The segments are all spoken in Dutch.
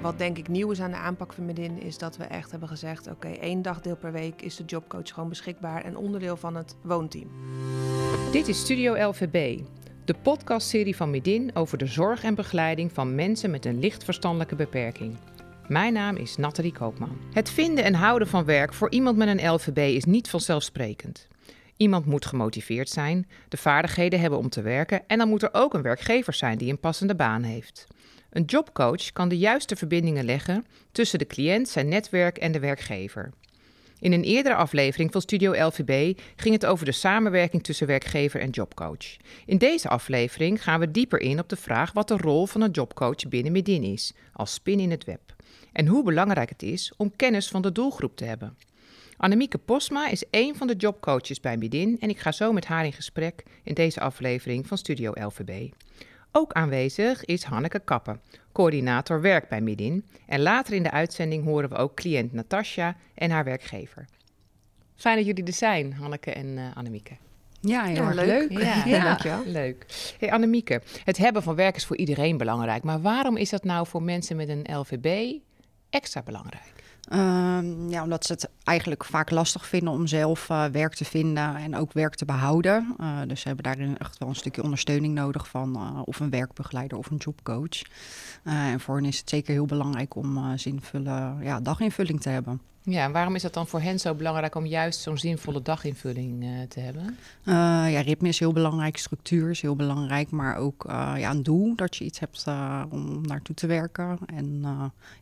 wat denk ik nieuw is aan de aanpak van Medin is dat we echt hebben gezegd: oké, één dagdeel per week is de jobcoach gewoon beschikbaar en onderdeel van het woonteam. Dit is Studio LVB, de podcastserie van Medin over de zorg en begeleiding van mensen met een licht verstandelijke beperking. Mijn naam is Nathalie Koopman. Het vinden en houden van werk voor iemand met een LVB is niet vanzelfsprekend. Iemand moet gemotiveerd zijn, de vaardigheden hebben om te werken en dan moet er ook een werkgever zijn die een passende baan heeft. Een jobcoach kan de juiste verbindingen leggen tussen de cliënt, zijn netwerk en de werkgever. In een eerdere aflevering van Studio LVB ging het over de samenwerking tussen werkgever en jobcoach. In deze aflevering gaan we dieper in op de vraag wat de rol van een jobcoach binnen Medin is, als spin in het web. En hoe belangrijk het is om kennis van de doelgroep te hebben. Annemieke Posma is een van de jobcoaches bij Medin en ik ga zo met haar in gesprek in deze aflevering van Studio LVB. Ook aanwezig is Hanneke Kappen, coördinator werk bij Midin. En later in de uitzending horen we ook cliënt Natasja en haar werkgever. Fijn dat jullie er zijn, Hanneke en uh, Annemieke. Ja, heel erg leuk. Ja, ja, dankjewel. Leuk. Hey Annemieke, het hebben van werk is voor iedereen belangrijk. Maar waarom is dat nou voor mensen met een LVB extra belangrijk? Um, ja, omdat ze het eigenlijk vaak lastig vinden om zelf uh, werk te vinden en ook werk te behouden. Uh, dus ze hebben daarin echt wel een stukje ondersteuning nodig van uh, of een werkbegeleider of een jobcoach. en voor hen is het zeker heel belangrijk om zinvolle ja, daginvulling te hebben. Ja, en waarom is dat dan voor hen zo belangrijk om juist zo'n zinvolle daginvulling uh, te hebben? Uh, ja, ritme is heel belangrijk, structuur is heel belangrijk, maar ook uh, ja, een doel dat je iets hebt om naartoe te werken. En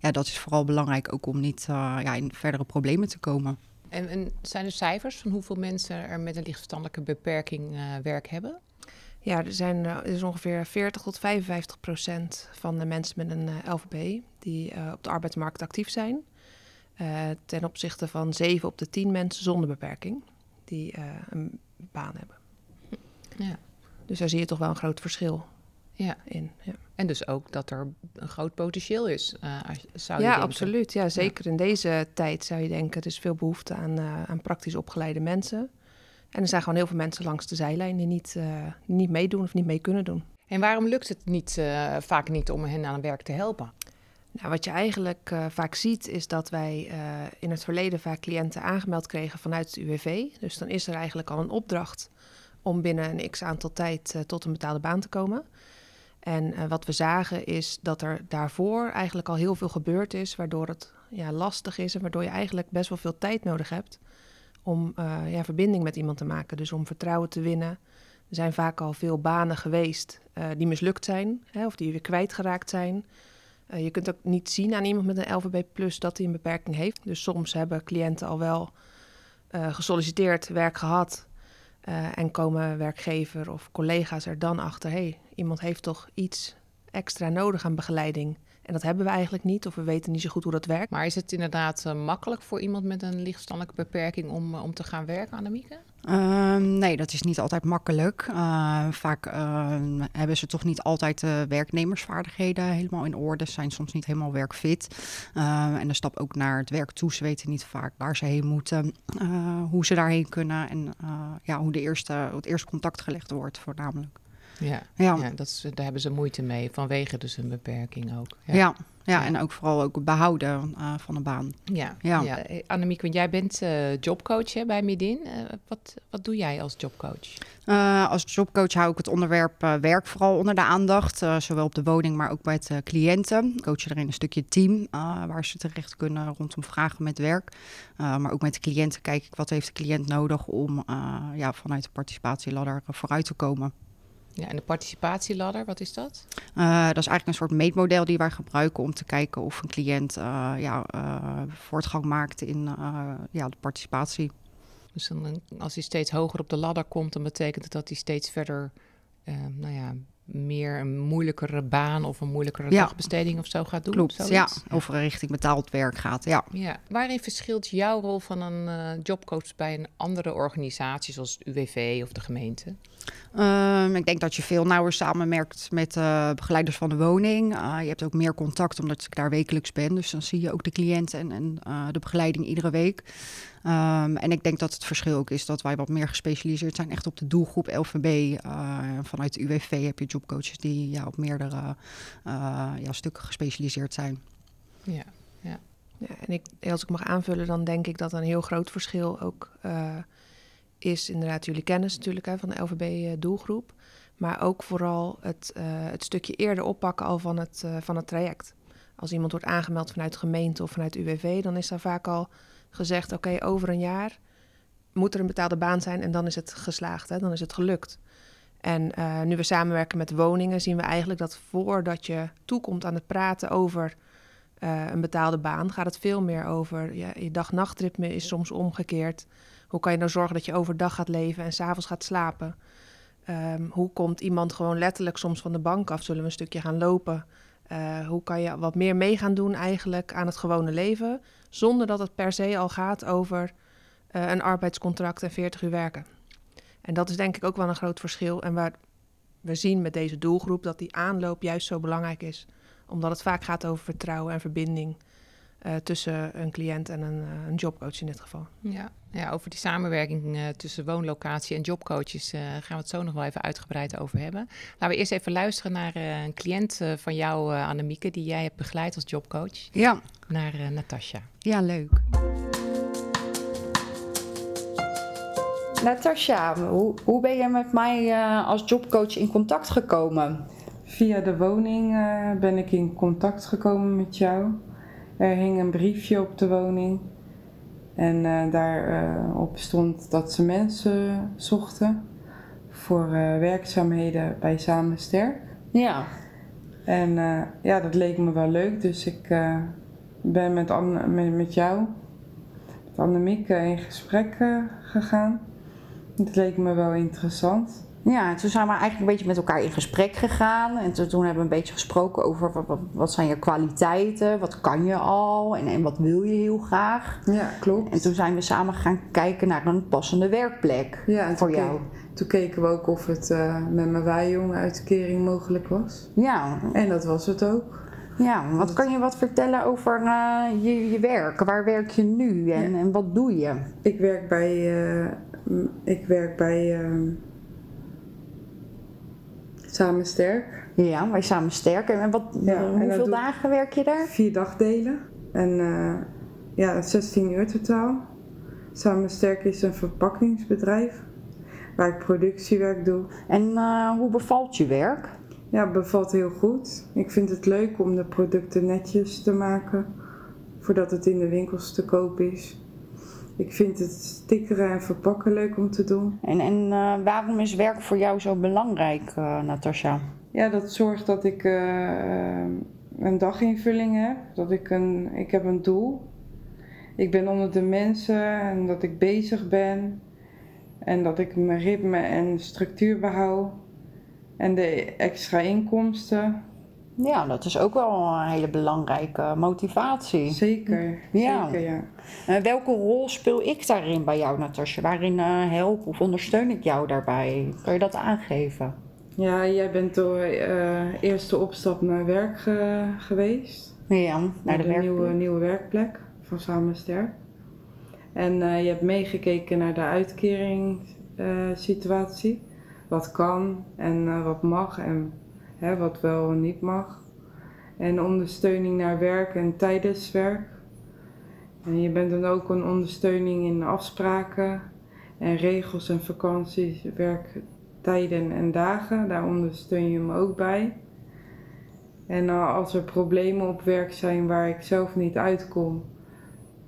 ja, dat is vooral belangrijk ook om niet ja, in verdere problemen te komen. En, en, zijn er cijfers van hoeveel mensen er met een lichtverstandelijke beperking werk hebben? Ja, er, zijn, er is ongeveer 40 tot 55 procent van de mensen met een LVB die op de arbeidsmarkt actief zijn. Uh, ten opzichte van 7 op de 10 mensen zonder beperking die uh, een baan hebben. Ja. Dus daar zie je toch wel een groot verschil ja. in. Ja. En dus ook dat er een groot potentieel is, uh, zou je ja, denken. Absoluut. Ja, zeker in deze tijd zou je denken... er is veel behoefte aan, aan praktisch opgeleide mensen. En er zijn gewoon heel veel mensen langs de zijlijn... die niet, niet meedoen of niet mee kunnen doen. En waarom lukt het niet, vaak niet om hen aan werk te helpen? Nou, wat je eigenlijk uh, vaak ziet is dat wij uh, in het verleden vaak cliënten aangemeld kregen vanuit het UWV. Dus dan is er eigenlijk al een opdracht om binnen een x aantal tijd uh, tot een betaalde baan te komen. En wat we zagen is dat er daarvoor eigenlijk al heel veel gebeurd is, waardoor het ja, lastig is en waardoor je eigenlijk best wel veel tijd nodig hebt om ja, verbinding met iemand te maken. Dus om vertrouwen te winnen. Er zijn vaak al veel banen geweest die mislukt zijn hè, of die weer kwijtgeraakt zijn. Uh, je kunt ook niet zien aan iemand met een LVB plus dat hij een beperking heeft. Dus soms hebben cliënten al wel uh, gesolliciteerd, werk gehad. Uh, en komen werkgever of collega's er dan achter: hey, iemand heeft toch iets extra nodig aan begeleiding. En dat hebben we eigenlijk niet, of we weten niet zo goed hoe dat werkt. Maar is het inderdaad makkelijk voor iemand met een lichtverstandelijke beperking om, om te gaan werken, Annemieke? Uh, nee, dat is niet altijd makkelijk. Uh, vaak hebben ze toch niet altijd de werknemersvaardigheden helemaal in orde. Ze zijn soms niet helemaal werkfit. en de stap ook naar het werk toe. Ze weten niet vaak waar ze heen moeten, hoe ze daarheen kunnen en ja, hoe de eerste, het eerste contact gelegd wordt, voornamelijk. Ja, ja. ja dat is, daar hebben ze moeite mee, vanwege dus een beperking ook. Ja, ja, ja en ook vooral ook behouden uh, van een baan. Ja, ja. ja. Annemiek, want jij bent uh, jobcoach hè, bij Midin. Uh, wat, wat doe jij als jobcoach? als jobcoach hou ik het onderwerp werk vooral onder de aandacht. zowel op de woning, maar ook met cliënten. Ik coach erin een stukje team, waar ze terecht kunnen rondom vragen met werk. maar ook met de cliënten kijk ik wat heeft de cliënt nodig om ja, vanuit de participatieladder vooruit te komen. Ja, en de participatieladder, wat is dat? Uh, dat is eigenlijk een soort meetmodel die wij gebruiken om te kijken of een cliënt uh, ja, uh, voortgang maakt in ja, de participatie. Dus dan, als hij steeds hoger op de ladder komt, dan betekent het dat hij steeds verder nou ja, meer een moeilijkere baan of een moeilijkere ja. dagbesteding of zo gaat doen. Klopt, ja. Of richting betaald werk gaat, ja. ja. Waarin verschilt jouw rol van een uh, jobcoach bij een andere organisatie zoals het UWV of de gemeente? Um, ik denk dat je veel nauwer samenwerkt met uh, begeleiders van de woning. Uh, je hebt ook meer contact omdat ik daar wekelijks ben. Dus dan zie je ook de cliënten en, en de begeleiding iedere week. Um, en ik denk dat het verschil ook is dat wij wat meer gespecialiseerd zijn echt op de doelgroep LVB. Uh, vanuit de UWV heb je jobcoaches die ja, op meerdere uh, ja, stukken gespecialiseerd zijn. Ja, ja. ja en ik, als ik mag aanvullen, dan denk ik dat een heel groot verschil ook uh, is inderdaad jullie kennis natuurlijk hè, van de LVB-doelgroep. Maar ook vooral het, het stukje eerder oppakken al van het, van het traject. Als iemand wordt aangemeld vanuit gemeente of vanuit UWV, dan is daar vaak al gezegd: oké, okay, over een jaar moet er een betaalde baan zijn en dan is het geslaagd, hè, dan is het gelukt. En uh, nu we samenwerken met woningen, zien we eigenlijk dat voordat je toekomt aan het praten over uh, een betaalde baan, gaat het veel meer over ja, je dag-nachtritme is soms omgekeerd. Hoe kan je nou zorgen dat je overdag gaat leven en s'avonds gaat slapen? Um, hoe komt iemand gewoon letterlijk soms van de bank af? Zullen we een stukje gaan lopen? Uh, hoe kan je wat meer mee gaan doen eigenlijk aan het gewone leven, zonder dat het per se al gaat over uh, een arbeidscontract en 40 uur werken? En dat is denk ik ook wel een groot verschil. En waar we zien met deze doelgroep dat die aanloop juist zo belangrijk is, omdat het vaak gaat over vertrouwen en verbinding. Uh, tussen een cliënt en een, een, jobcoach in dit geval. Ja, ja over die samenwerking uh, tussen woonlocatie en jobcoaches gaan we het zo nog wel even uitgebreid over hebben. Laten we eerst even luisteren naar een cliënt van jou, Annemieke, die jij hebt begeleid als jobcoach. Ja. Naar Natasja. Ja, leuk. Natasja, hoe, hoe ben je met mij als jobcoach in contact gekomen? Via de woning ben ik in contact gekomen met jou. Er hing een briefje op de woning. En uh, daarop uh, stond dat ze mensen zochten voor uh, werkzaamheden bij Samen Sterk. Ja. En ja, dat leek me wel leuk, dus ik ben met, Anne, met, met jou, met Annemiek, in gesprek gegaan. Het leek me wel interessant. Ja, toen zijn we eigenlijk een beetje met elkaar in gesprek gegaan. En toen, toen hebben we een beetje gesproken over wat, wat, wat, zijn je kwaliteiten, wat kan je al en, en wat wil je heel graag. Ja, klopt. En toen zijn we samen gaan kijken naar een passende werkplek ja, voor jou. Keek, toen keken we ook of het uh, met mijn wijjong uitkering mogelijk was. Ja. En dat was het ook. Ja, wat kan je wat vertellen over uh, je, je werk? Waar werk je nu en, ja. en wat doe je? Ik werk bij, uh, ik werk bij Samen Sterk. Ja, wij Samen Sterk. En wat, ja, hoeveel en dagen werk je daar? Vier dagdelen. En uh, ja, 16 uur totaal. Samen Sterk is een verpakkingsbedrijf waar ik productiewerk doe. En uh, hoe bevalt je werk? Ja, het bevalt heel goed. Ik vind het leuk om de producten netjes te maken voordat het in de winkels te koop is. Ik vind het stickeren en verpakken leuk om te doen. En, en uh, waarom is werk voor jou zo belangrijk, uh, Natasja? Ja, dat zorgt dat ik uh, een daginvulling heb. Dat ik een, ik heb een doel. Ik ben onder de mensen en dat ik bezig ben. En dat ik mijn ritme en structuur behoud. En de extra inkomsten. Ja, dat is ook wel een hele belangrijke motivatie. Zeker, ja. zeker ja. Uh, welke rol speel ik daarin bij jou, Natasja? Waarin uh, help of ondersteun ik jou daarbij? Kan je dat aangeven? Ja, jij bent door uh, eerste opstap naar werk ge geweest. Ja, naar, naar de, de nieuwe, nieuwe werkplek van Samen Sterk. En je hebt meegekeken naar de uitkeringssituatie. wat kan en wat mag en hè, wat wel en niet mag. En ondersteuning naar werk en tijdens werk. En je bent dan ook een ondersteuning in afspraken en regels en vakanties, werktijden en dagen. Daar ondersteun je me ook bij. En als er problemen op werk zijn waar ik zelf niet uitkom,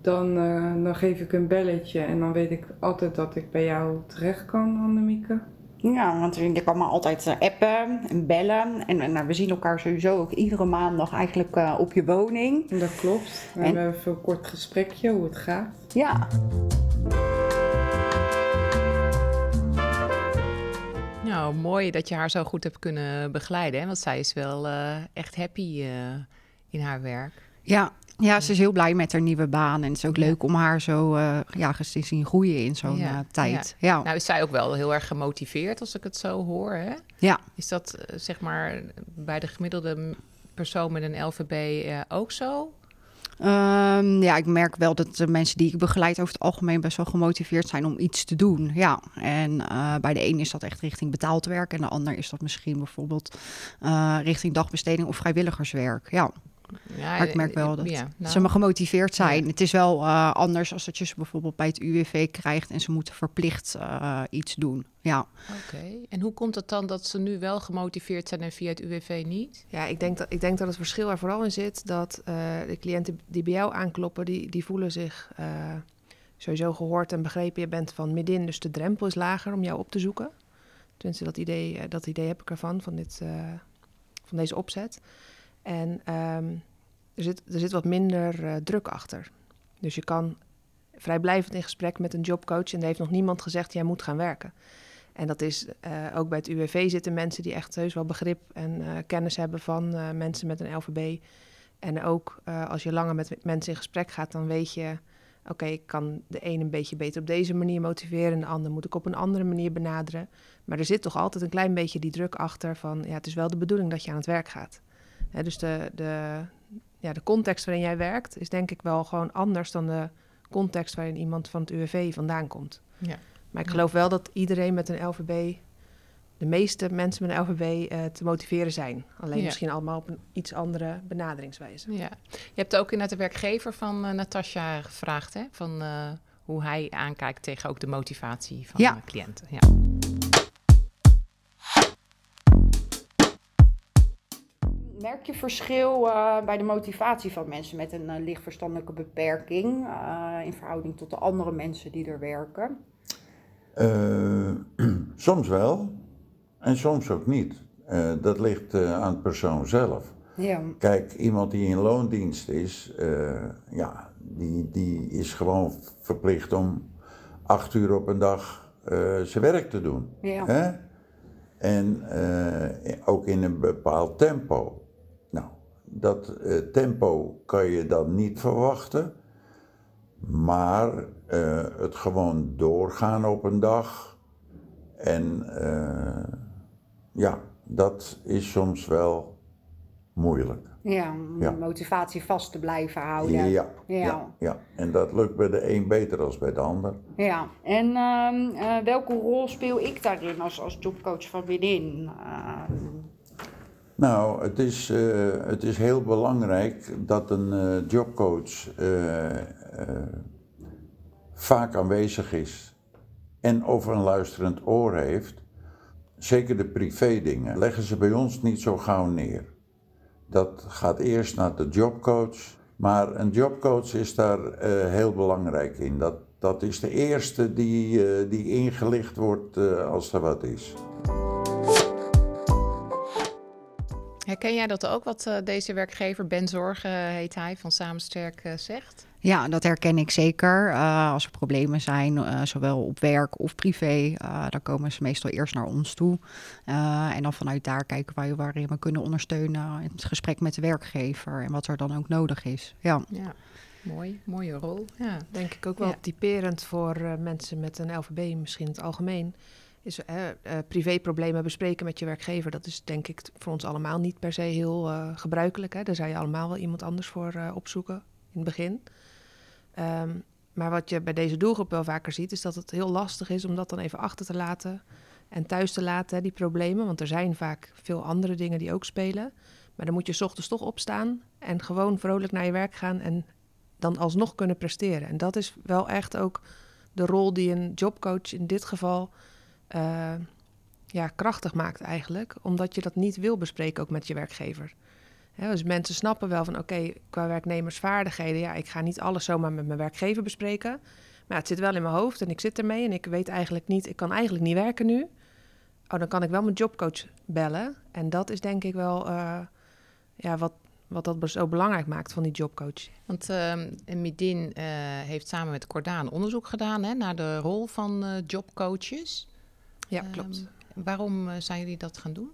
dan, uh, dan geef ik een belletje en dan weet ik altijd dat ik bij jou terecht kan, Annemieke. Ja, want je kan maar altijd appen en bellen. En, en nou, we zien elkaar sowieso ook iedere maandag eigenlijk uh, op je woning. Dat klopt. We en... hebben even een kort gesprekje hoe het gaat. Ja. Nou, mooi dat je haar zo goed hebt kunnen begeleiden. Hè? Want zij is wel uh, echt happy uh, in haar werk. Ja, ja, ze is heel blij met haar nieuwe baan. En het is ook leuk om haar zo uh, ja, te zien groeien in zo'n ja. uh, tijd. Ja. ja. Nou is zij ook wel heel erg gemotiveerd als ik het zo hoor. Hè? Ja. Is dat uh, zeg maar bij de gemiddelde persoon met een LVB ook zo? Um, ja, ik merk wel dat de mensen die ik begeleid over het algemeen best wel gemotiveerd zijn om iets te doen. Ja, en uh, bij de een is dat echt richting betaald werk en de ander is dat misschien bijvoorbeeld uh, richting dagbesteding of vrijwilligerswerk. Ja. Ja, maar ik merk wel dat ja, nou. ze gemotiveerd zijn. Het is wel uh, anders als dat je ze bijvoorbeeld bij het UWV krijgt en ze moeten verplicht uh, iets doen. Ja. Oké. En hoe komt het dan dat ze nu wel gemotiveerd zijn en via het UWV niet? Ja, ik denk dat, ik denk dat het verschil er vooral in zit dat uh, de cliënten die bij jou aankloppen, die, die voelen zich sowieso gehoord en begrepen. Je bent van midden, dus de drempel is lager om jou op te zoeken. Tenminste, dat idee, dat idee heb ik ervan, van, dit, van deze opzet. En um, er, zit, er zit wat minder uh, druk achter. Dus je kan vrijblijvend in gesprek met een jobcoach en er heeft nog niemand gezegd jij moet gaan werken. En dat is uh, ook bij het UWV zitten mensen die echt heus wel begrip en uh, kennis hebben van mensen met een LVB. En ook als je langer met mensen in gesprek gaat, dan weet je, oké, ik kan de een een beetje beter op deze manier motiveren en de ander moet ik op een andere manier benaderen. Maar er zit toch altijd een klein beetje die druk achter van, ja, het is wel de bedoeling dat je aan het werk gaat. Hè, dus de, de, ja, de context waarin jij werkt is denk ik wel gewoon anders dan de context waarin iemand van het UWV vandaan komt. Ja. Maar ik geloof wel dat iedereen met een LVB, de meeste mensen met een LVB, uh, te motiveren zijn. Alleen ja. misschien allemaal op een iets andere benaderingswijze. Ja. Je hebt ook inderdaad de werkgever van uh, Natasja gevraagd, hè? Van uh, hoe hij aankijkt tegen ook de motivatie van ja. cliënten. Ja. Merk je verschil uh, bij de motivatie van mensen met een uh, lichtverstandelijke beperking uh, in verhouding tot de andere mensen die er werken? soms wel en soms ook niet. dat ligt aan de persoon zelf. Ja. Kijk, iemand die in loondienst is, ja, die, die is gewoon verplicht om acht uur op een dag zijn werk te doen. Ja. Hè? En ook in een bepaald tempo dat uh, tempo kan je dan niet verwachten. Maar uh, het gewoon doorgaan op een dag. En uh, ja, dat is soms wel moeilijk. Ja, om ja. motivatie vast te blijven houden. Ja, ja. ja, ja. en dat lukt bij de een beter dan bij de ander. Ja, en uh, welke rol speel ik daarin als, als jobcoach van binnen? Nou, het is, uh, het is heel belangrijk dat een uh, jobcoach uh, vaak aanwezig is en over een luisterend oor heeft. Zeker de privé dingen leggen ze bij ons niet zo gauw neer. Dat gaat eerst naar de jobcoach, maar een jobcoach is daar heel belangrijk in. Dat, dat is de eerste die, die ingelicht wordt als er wat is. Herken jij dat ook, wat uh, deze werkgever, Ben Zorgen heet hij, van Samensterk uh, zegt? Ja, dat herken ik zeker. Uh, als er problemen zijn, zowel op werk of privé, dan komen ze meestal eerst naar ons toe. en dan vanuit daar kijken wij waarin we kunnen ondersteunen in het gesprek met de werkgever en wat er dan ook nodig is. Ja. ja. Mooi, mooie rol. Ja. Denk ik ook wel ja. typerend voor mensen met een LVB, misschien in het algemeen is uh, privéproblemen bespreken met je werkgever. Dat is denk ik voor ons allemaal niet per se heel uh, gebruikelijk. Hè? Daar zou je allemaal wel iemand anders voor uh, opzoeken in het begin. Um, maar wat je bij deze doelgroep wel vaker ziet, is dat het heel lastig is om dat dan even achter te laten en thuis te laten, hè, die problemen. Want er zijn vaak veel andere dingen die ook spelen. Maar dan moet je s ochtends toch opstaan en gewoon vrolijk naar je werk gaan en dan alsnog kunnen presteren. En dat is wel echt ook de rol die een jobcoach in dit geval uh, ja, krachtig maakt eigenlijk. Omdat je dat niet wil bespreken ook met je werkgever. dus mensen snappen wel van oké, qua werknemersvaardigheden, ja, ik ga niet alles zomaar met mijn werkgever bespreken. Maar ja, het zit wel in mijn hoofd en ik zit ermee en ik weet eigenlijk niet, ik kan eigenlijk niet werken nu. Oh, dan kan ik wel mijn jobcoach bellen. En dat is denk ik wel uh, ja, wat, wat dat zo belangrijk maakt van die jobcoach. Want uh, Midin uh, heeft samen met Cordaan onderzoek gedaan hè, naar de rol van jobcoaches. Ja, klopt. Um, waarom uh, zijn jullie dat gaan doen?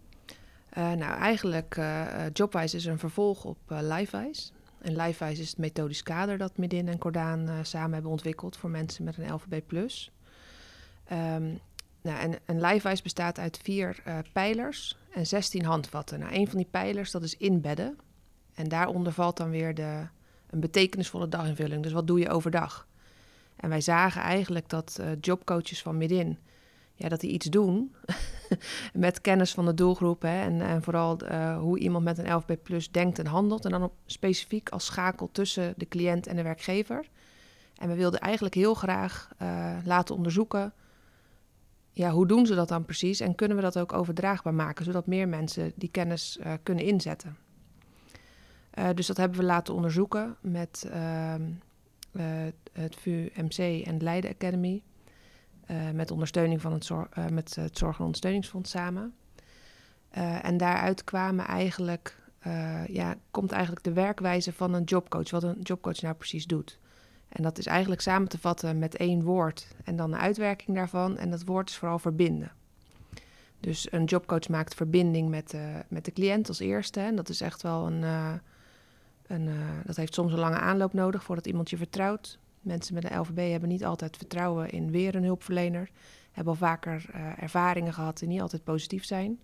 Uh, nou, eigenlijk uh, Jobwise is een vervolg op LiveWise. En LiveWise is het methodisch kader dat Medin en Cordaan samen hebben ontwikkeld voor mensen met een LVB+. Um, nou, en, en LiveWise bestaat uit vier pijlers en 16 handvatten. Nou, een van die pijlers dat is inbedden. En daaronder valt dan weer de, een betekenisvolle daginvulling. Dus wat doe je overdag? En wij zagen eigenlijk dat jobcoaches van Midin ja, dat die iets doen met kennis van de doelgroep. Hè, en, en vooral uh, hoe iemand met een LFB Plus denkt en handelt. En dan op, specifiek als schakel tussen de cliënt en de werkgever. En we wilden eigenlijk heel graag uh, laten onderzoeken... Ja, hoe doen ze dat dan precies? En kunnen we dat ook overdraagbaar maken... zodat meer mensen die kennis uh, kunnen inzetten? dus dat hebben we laten onderzoeken met ehm, het VU-MC en de Leiden Academy... Uh, met ondersteuning van het, zor uh, met het Zorg- en Ondersteuningsfonds samen. Uh, en daaruit kwamen eigenlijk, ja, komt eigenlijk de werkwijze van een jobcoach, wat een jobcoach nou precies doet. En dat is eigenlijk samen te vatten met één woord en dan een uitwerking daarvan. En dat woord is vooral verbinden. Dus een jobcoach maakt verbinding met, met de cliënt als eerste. En dat is echt wel een. een dat heeft soms een lange aanloop nodig voordat iemand je vertrouwt. Mensen met een LVB hebben niet altijd vertrouwen in weer een hulpverlener. Hebben al vaker uh, ervaringen gehad die niet altijd positief zijn.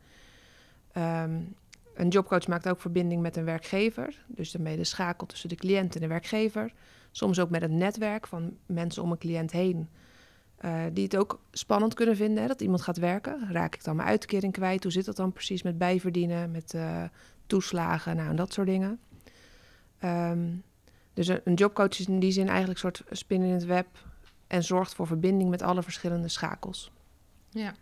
Um, een jobcoach maakt ook verbinding met een werkgever. Dus daarmee de schakel tussen de cliënt en de werkgever. Soms ook met een netwerk van mensen om een cliënt heen. Uh, die het ook spannend kunnen vinden hè, dat iemand gaat werken. Raak ik dan mijn uitkering kwijt? Hoe zit dat dan precies met bijverdienen, met uh, toeslagen nou, en dat soort dingen? Um, dus een, jobcoach is in die zin eigenlijk een soort spin in het web en zorgt voor verbinding met alle verschillende schakels. Ja.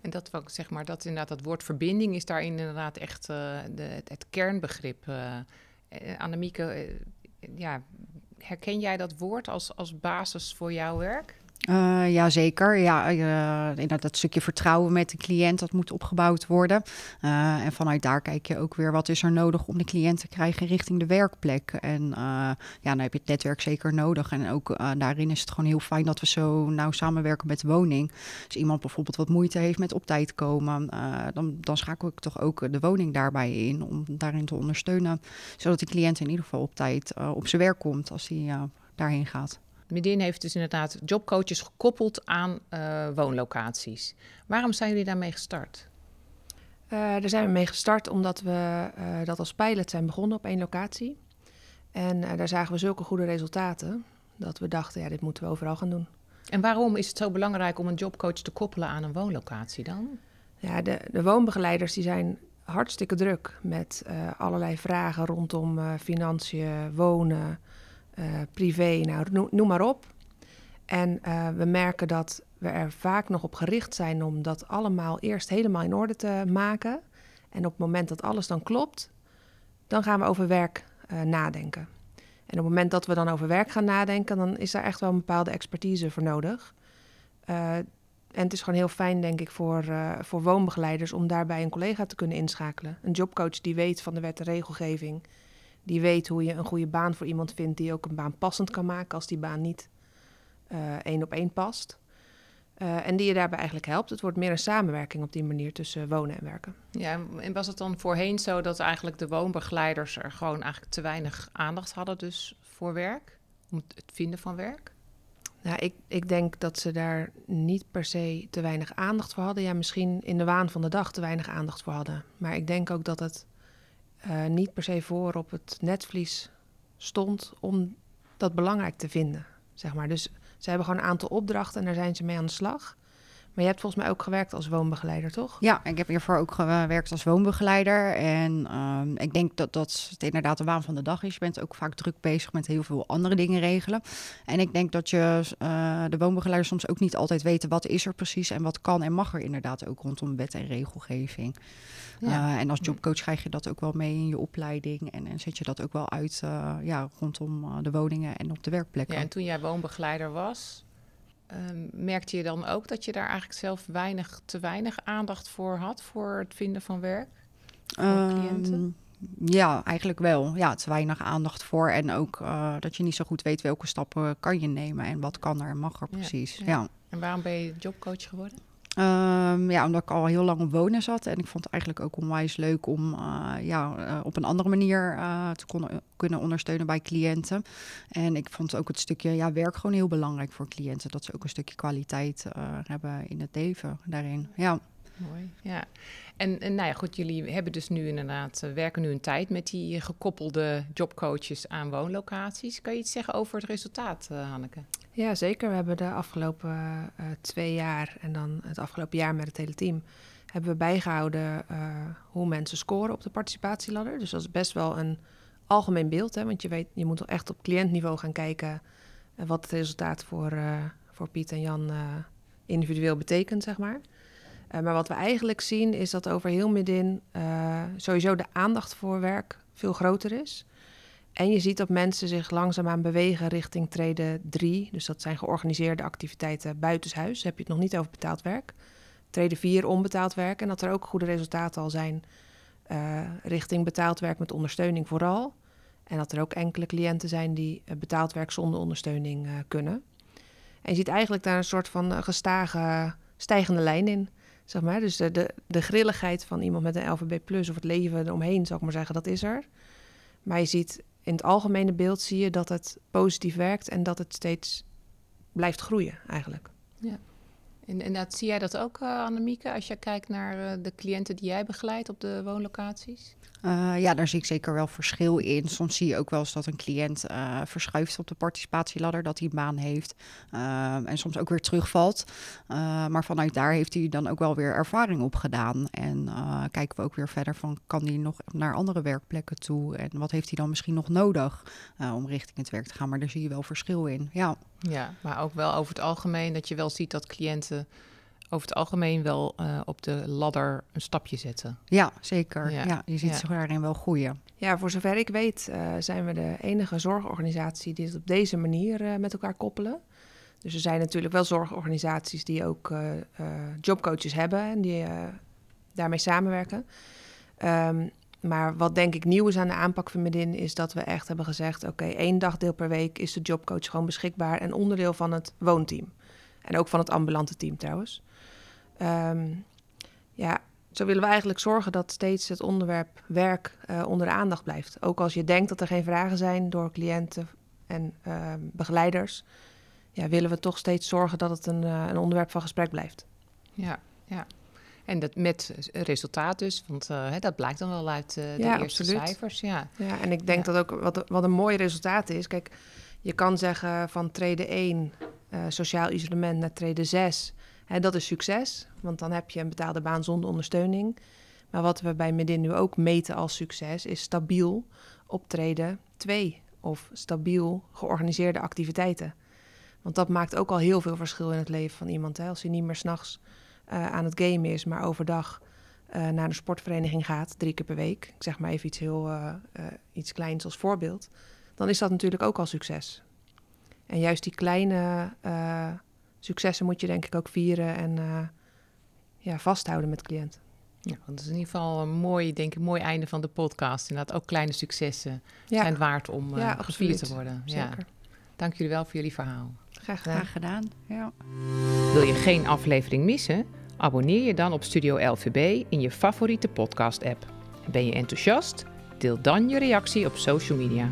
En dat zeg maar, dat inderdaad, dat woord verbinding is daarin inderdaad echt uh, de, het, het, kernbegrip. Uh, Annemieke, ja, herken jij dat woord als, als basis voor jouw werk? Uh, ja, zeker. Ja, uh, dat stukje vertrouwen met de cliënt, dat moet opgebouwd worden. Uh, en vanuit daar kijk je ook weer wat is er nodig om de cliënt te krijgen richting de werkplek. En ja, dan heb je het netwerk zeker nodig. En ook daarin is het gewoon heel fijn dat we zo nauw samenwerken met woning. Als iemand bijvoorbeeld wat moeite heeft met op tijd komen, dan, dan schakel ik toch ook de woning daarbij in om daarin te ondersteunen. Zodat de cliënt in ieder geval op tijd op zijn werk komt als hij daarheen gaat. Medin heeft dus inderdaad jobcoaches gekoppeld aan uh, woonlocaties. Waarom zijn jullie daarmee gestart? Uh, daar zijn we mee gestart omdat we uh, dat als pilot zijn begonnen op één locatie. En daar zagen we zulke goede resultaten dat we dachten, ja, dit moeten we overal gaan doen. En waarom is het zo belangrijk om een jobcoach te koppelen aan een woonlocatie dan? Ja, de, de woonbegeleiders die zijn hartstikke druk met allerlei vragen rondom financiën, wonen, privé, nou, noem, maar op. En uh, we merken dat we er vaak nog op gericht zijn om dat allemaal eerst helemaal in orde te maken. En op het moment dat alles dan klopt, dan gaan we over werk uh, nadenken. En op het moment dat we dan over werk gaan nadenken, dan is daar echt wel een bepaalde expertise voor nodig. en het is gewoon heel fijn, denk ik, voor, voor woonbegeleiders om daarbij een collega te kunnen inschakelen. Een jobcoach die weet van de wet en regelgeving die weet hoe je een goede baan voor iemand vindt die ook een baan passend kan maken als die baan niet uh, één op één past. Uh, en die je daarbij eigenlijk helpt. Het wordt meer een samenwerking op die manier tussen wonen en werken. Ja, en was het dan voorheen zo dat eigenlijk de woonbegeleiders er gewoon eigenlijk te weinig aandacht hadden dus voor werk? Om het vinden van werk? Nou, ik, ik denk dat ze daar niet per se te weinig aandacht voor hadden. Ja, misschien in de waan van de dag te weinig aandacht voor hadden. Maar ik denk ook dat het uh, niet per se voor op het netvlies stond om dat belangrijk te vinden. Zeg maar. Dus ze hebben gewoon een aantal opdrachten en daar zijn ze mee aan de slag. Maar je hebt volgens mij ook gewerkt als woonbegeleider, toch? Ja, ik heb hiervoor ook gewerkt als woonbegeleider. En um, ik denk dat dat het inderdaad de waan van de dag is. Je bent ook vaak druk bezig met heel veel andere dingen regelen. En ik denk dat je uh, de woonbegeleider soms ook niet altijd weten wat is er precies en wat kan en mag er inderdaad ook rondom wet en regelgeving. Ja. Uh, en als jobcoach krijg je dat ook wel mee in je opleiding. En, en zet je dat ook wel uit uh, ja, rondom de woningen en op de werkplekken. Ja, en toen jij woonbegeleider was, Um, merkte je dan ook dat je daar eigenlijk zelf weinig, te weinig aandacht voor had voor het vinden van werk? Voor um, cliënten? Ja, eigenlijk wel. Ja, te weinig aandacht voor. En ook uh, dat je niet zo goed weet welke stappen kan je nemen en wat kan er en mag er precies. Ja, ja. En waarom ben je jobcoach geworden? Um, ja, omdat ik al heel lang op wonen zat. En ik vond het eigenlijk ook onwijs leuk om uh, ja, uh, op een andere manier uh, te kon, kunnen ondersteunen bij cliënten. En ik vond ook het stukje ja, werk gewoon heel belangrijk voor cliënten. Dat ze ook een stukje kwaliteit hebben in het leven daarin. Ja. Mooi, ja. En, en nou ja, goed, jullie hebben dus nu inderdaad, werken nu een tijd met die gekoppelde jobcoaches aan woonlocaties. Kan je iets zeggen over het resultaat, Hanneke? Ja, zeker. We hebben de afgelopen uh, twee jaar en dan het afgelopen jaar met het hele team hebben we bijgehouden uh, hoe mensen scoren op de participatieladder. Dus dat is best wel een algemeen beeld, hè, want je weet, je moet toch echt op cliëntniveau gaan kijken uh, wat het resultaat voor, voor Piet en Jan individueel betekent, zeg maar. maar wat we eigenlijk zien is dat over heel midden sowieso de aandacht voor werk veel groter is. En je ziet dat mensen zich langzaamaan bewegen richting treden 3. Dus dat zijn georganiseerde activiteiten buitenshuis. heb je het nog niet over betaald werk. Treden 4 onbetaald werk. En dat er ook goede resultaten al zijn uh, richting betaald werk met ondersteuning vooral. En dat er ook enkele cliënten zijn die uh, betaald werk zonder ondersteuning uh, kunnen. En je ziet eigenlijk daar een soort van gestage stijgende lijn in. Zeg maar. Dus de, de, de grilligheid van iemand met een LVB plus of het leven eromheen, zou ik maar zeggen, dat is er. Maar je ziet in het algemene beeld zie je dat het positief werkt en dat het steeds blijft groeien eigenlijk. Ja. En, dat, zie jij dat ook, uh, Annemieke, als je kijkt naar uh, de cliënten die jij begeleidt op de woonlocaties? Uh, ja, daar zie ik zeker wel verschil in. Soms zie je ook wel eens dat een cliënt uh, verschuift op de participatieladder, dat hij een baan heeft uh, en soms ook weer terugvalt. maar vanuit daar heeft hij dan ook wel weer ervaring opgedaan. En kijken we ook weer verder van, kan hij nog naar andere werkplekken toe? En wat heeft hij dan misschien nog nodig om richting het werk te gaan? Maar daar zie je wel verschil in, ja. Ja, maar ook wel over het algemeen dat je wel ziet dat cliënten over het algemeen wel uh, op de ladder een stapje zetten. Ja, zeker. Ja, ja je ziet ja. daarin wel groeien. Ja, voor zover ik weet uh, zijn we de enige zorgorganisatie die het op deze manier uh, met elkaar koppelen. Dus er zijn natuurlijk wel zorgorganisaties die ook jobcoaches hebben en die daarmee samenwerken. Um, maar wat denk ik nieuw is aan de aanpak van Medin is dat we echt hebben gezegd: oké, okay, één dagdeel per week is de jobcoach gewoon beschikbaar en onderdeel van het woonteam. En ook van het ambulante team trouwens. Um, ja, zo willen we eigenlijk zorgen dat steeds het onderwerp werk uh, onder de aandacht blijft. Ook als je denkt dat er geen vragen zijn door cliënten en uh, begeleiders, ja, willen we toch steeds zorgen dat het een, uh, een onderwerp van gesprek blijft. Ja, ja. En dat met resultaat dus, want uh, dat blijkt dan wel uit de ja, eerste absoluut. cijfers. Ja. ja, en ik denk ja. dat ook wat, wat een mooi resultaat is. Kijk, je kan zeggen van trede 1, sociaal isolement, naar trede 6 Hè, dat is succes, want dan heb je een betaalde baan zonder ondersteuning. Maar wat we bij Medin nu ook meten als succes is stabiel optreden 2 of stabiel georganiseerde activiteiten. Want dat maakt ook al heel veel verschil in het leven van iemand. Hè? Als hij niet meer s'nachts uh, aan het gamen is, maar overdag uh, naar de sportvereniging gaat, drie keer per week. Ik zeg maar even iets heel iets kleins als voorbeeld. Dan is dat natuurlijk ook al succes. En juist die kleine successen moet je denk ik ook vieren en uh, ja, vasthouden met cliënten. Ja, dat is in ieder geval een mooi, denk ik, mooi einde van de podcast. Inderdaad, ook kleine successen ja. zijn waard om uh, ja, gevierd te worden. Zeker. Ja. Dank jullie wel voor jullie verhaal. Graag gedaan. Graag gedaan. Ja. Wil je geen aflevering missen? Abonneer je dan op Studio LVB in je favoriete podcast-app. Ben je enthousiast? Deel dan je reactie op social media.